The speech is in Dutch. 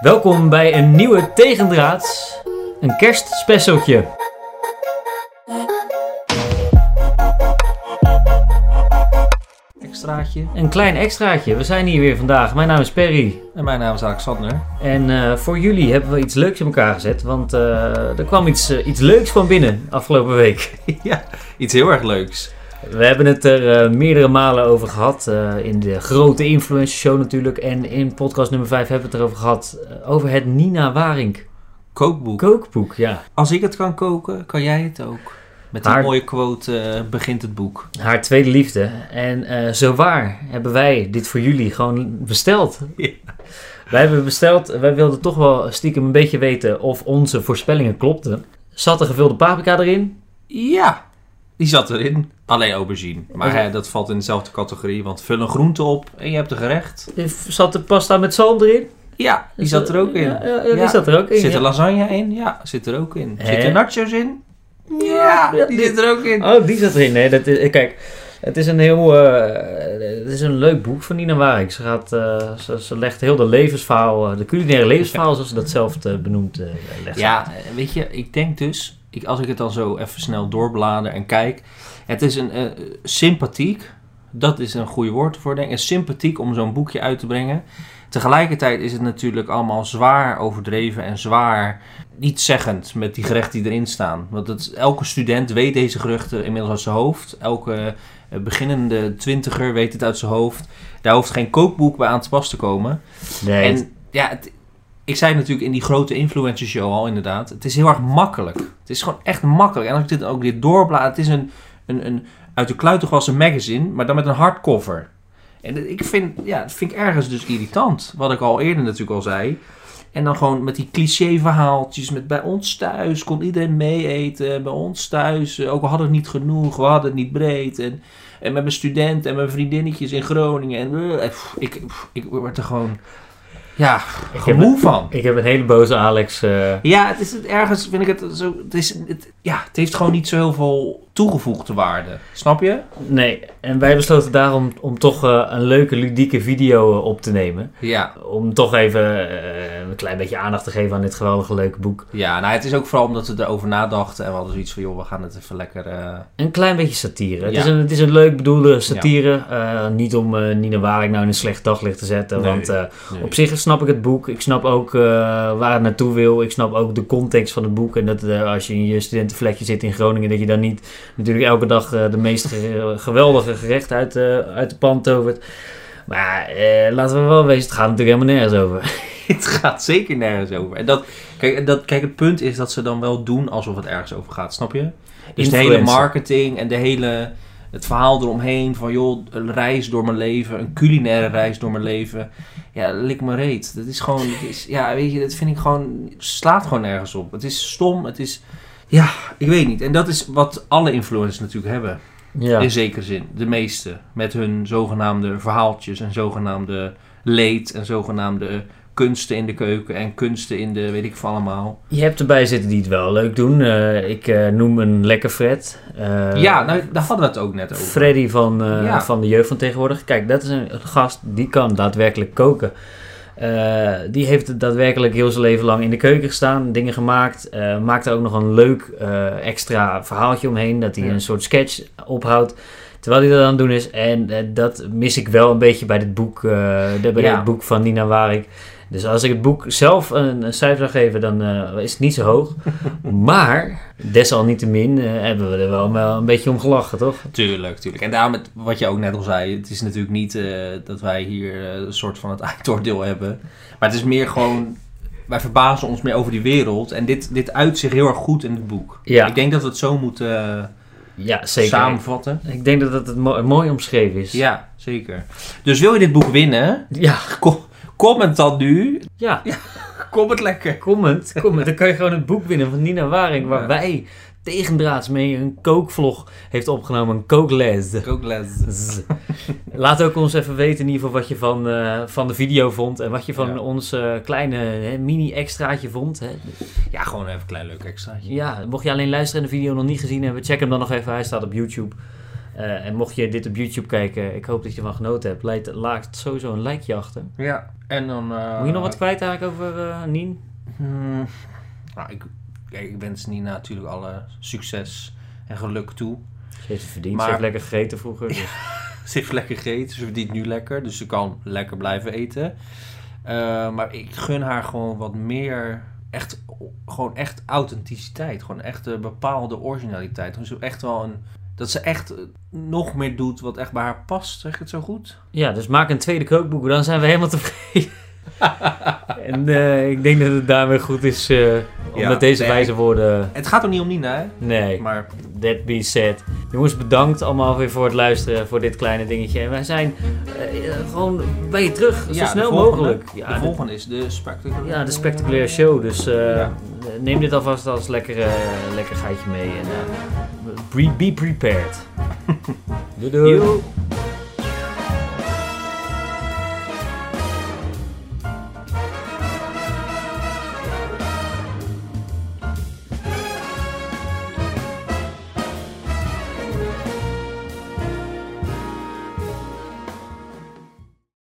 Welkom bij een nieuwe Tegendraads, een kerstspecialtje. Extraatje. Een klein extraatje. We zijn hier weer vandaag. Mijn naam is Perry. En mijn naam is Alexander. En eh, voor jullie hebben we iets leuks in elkaar gezet. Want eh, er kwam iets, eh, iets leuks van binnen afgelopen week. ja, iets heel erg leuks. We hebben het er eh, meerdere malen over gehad. eh, in de grote influencer show natuurlijk. En in podcast nummer 5 hebben we het erover gehad. eh, over het Nina Waring Kookboek. kookboek. Ja. Als ik het kan koken, kan jij het ook. Met die Haar- mooie quote begint het boek. Haar tweede liefde. En eh zowaar hebben wij dit voor jullie gewoon besteld. Ja. Wij hebben besteld. Wij wilden toch wel stiekem een beetje weten of onze voorspellingen klopten. Zat er gevulde paprika erin? Ja, die zat erin. Alleen aubergine. Maar hè, dat valt in dezelfde categorie. Want vul een groente op en je hebt een gerecht. Zat er pasta met zalm erin? Ja, die zat er ook in. Ja, ja, die Ja. zat er ook in. Zit er lasagne in? Ja, zit er ook in. Zit er nachos in? Ja, die die- zit er ook in. Oh, die zat erin. Nee, dat is, kijk, het is een heel, eh, het is een leuk boek van Nina Waring. Ze, gaat, eh, ze, ze legt heel de levensverhaal, eh, de culinaire levensverhaal, zoals ze dat zelf eh, benoemt, eh legt Ja, eh, weet je, ik denk dus, ik, als ik het dan zo even snel doorblader en kijk, het is een eh, sympathiek, dat is een goede woord voor denk ik, sympathiek om zo'n boekje uit te brengen. Tegelijkertijd is het natuurlijk allemaal zwaar overdreven en zwaar niet zeggend met die gerechten die erin staan. Want het, elke student weet deze geruchten inmiddels uit zijn hoofd. Elke eh, beginnende twintiger weet het uit zijn hoofd. Daar hoeft geen kookboek bij aan te pas te komen. Nee, En ja, het- ik zei natuurlijk in die grote influencer show al inderdaad. Het is heel erg makkelijk. Het is gewoon echt makkelijk. En als ik dit ook dit doorblaad, het is een, een, een uit de kluiten gewassen magazine, maar dan met een hardcover. En ik vind, ja, vind ik ergens dus irritant. Wat ik al eerder natuurlijk al zei. En dan gewoon met die cliché verhaaltjes. Met bij ons thuis kon iedereen mee eten. Bij ons thuis, eh, ook al hadden het niet genoeg, we hadden het niet breed. En, en met mijn student en mijn vriendinnetjes in Groningen. En eh, ik, pff, ik word er gewoon ja, Ik heb van. ik heb een hele boze Alex. eh, Ja, het is het ergens, vind ik het zo. Het, is, het, ja, het heeft gewoon niet zo heel veel toegevoegde waarde. Snap je? nee, en wij besloten daarom om toch eh, een leuke, ludieke video eh, op te nemen. Ja. Om toch even eh, een klein beetje aandacht te geven aan dit geweldige leuke boek. Ja, nou, het is ook vooral omdat we erover nadachten. En we hadden zoiets van, joh, we gaan het even lekker... eh, Een klein beetje satire. Het, Ja. is een, het is een leuk bedoelde satire. Eh, niet om eh, Nina Waring nou in een slecht daglicht te zetten. Nee. Want nee. op zich snap ik het boek. Ik snap ook waar het naartoe wil. Ik snap ook de context van het boek. En dat als je in je studentenvlekje zit in Groningen... dat je dan niet natuurlijk elke dag de meest ge- geweldige gerechten uit, uit de pan tovert. Maar eh, laten we wel wezen, het gaat natuurlijk helemaal nergens over. Het gaat zeker nergens over. En dat, kijk, dat, kijk, het punt is dat ze dan wel doen alsof het ergens over gaat. Snap je? Dus de hele marketing en de hele, het verhaal eromheen van joh, een reis door mijn leven, een culinaire reis door mijn leven. Ja, lik me reet. Dat is gewoon, is, ja, weet je, dat vind ik gewoon, slaat gewoon nergens op. Het is stom, het is, ja, ik weet niet. En dat is wat alle influencers natuurlijk hebben. Ja. In zekere zin, de meeste. Met hun zogenaamde verhaaltjes en zogenaamde leed en zogenaamde kunsten in de keuken en kunsten in de, weet ik veel allemaal. Je hebt erbij zitten die het wel leuk doen. Eh, ik eh, noem een lekker Fred. Eh, ja, nou, daar hadden we het ook net over. Freddy van, Ja. van de jeugd van tegenwoordig. Kijk, dat is een, gast die kan daadwerkelijk koken. Die heeft daadwerkelijk heel zijn leven lang in de keuken gestaan, dingen gemaakt. maakt er ook nog een leuk extra verhaaltje omheen, dat hij Ja. een soort sketch ophoudt. Terwijl hij dat aan het doen is. En dat mis ik wel een beetje bij dit boek, de- bij Ja. dit boek van Nina Waring. Dus als ik het boek zelf een, een cijfer zou geven, dan eh, is het niet zo hoog. maar, desalniettemin eh, hebben we er wel, wel een beetje om gelachen, toch? Tuurlijk, tuurlijk. En daarom, het, wat je ook net al zei, het is natuurlijk niet eh, dat wij hier een soort van het eindoordeel hebben. Maar het is meer gewoon, wij verbazen ons meer over die wereld. En dit, dit uit zich heel erg goed in het boek. Ja. Ik denk dat we het zo moeten Ja, zeker. samenvatten. Ik denk dat het het mo- mooi omschreven is. Ja, zeker. Dus wil je dit boek winnen, Ja, Ko- Comment dan nu. ja. Comment lekker. comment, comment. Dan kan je gewoon het boek winnen van Nina Waring, waar Ja. wij tegendraads mee een kookvlog heeft opgenomen, een kookles. Kookles. Laat ook ons even weten in ieder geval wat je van, eh, van de video vond en wat je van Ja. ons eh, kleine hè, mini-extraatje vond. Hè. Ja, gewoon even een klein leuk extraatje. Ja, mocht je alleen luisteren en de video nog niet gezien hebben, check hem dan nog even. Hij staat op YouTube. Eh, en mocht je dit op YouTube kijken, ik hoop dat je ervan genoten hebt. Laat, laat sowieso een likeje achter. Ja, en dan... eh, Moet je nog wat kwijt eigenlijk over eh Nien? Hmm, nou, ik, ik wens Nina natuurlijk alle succes en geluk toe. Ze heeft het verdiend. Maar- Ze heeft lekker gegeten vroeger. Dus. Ze heeft lekker gegeten, ze verdient nu lekker, dus ze kan lekker blijven eten. Maar ik gun haar gewoon wat meer, echt, gewoon echt authenticiteit. Gewoon echt een bepaalde originaliteit. Gewoon zo echt wel een, dat ze echt eh, nog meer doet wat echt bij haar past, zeg ik het zo goed? Ja, dus maak een tweede kookboek, dan zijn we helemaal tevreden. en eh, ik denk dat het daarmee goed is eh, om Ja, met deze nee. wijze woorden... Het gaat ook niet om Nina, hè? Nee, Maar that being said. Jongens, bedankt allemaal weer voor het luisteren, voor dit kleine dingetje. En wij zijn gewoon bij je terug, zo de snel volgende- mogelijk. Ja, de, volgende is de spectaculaire... ja, de spectaculaire show. Dus Ja. Neem dit alvast als lekker, eh, lekker geitje mee. En eh, be, prepared. doei doei.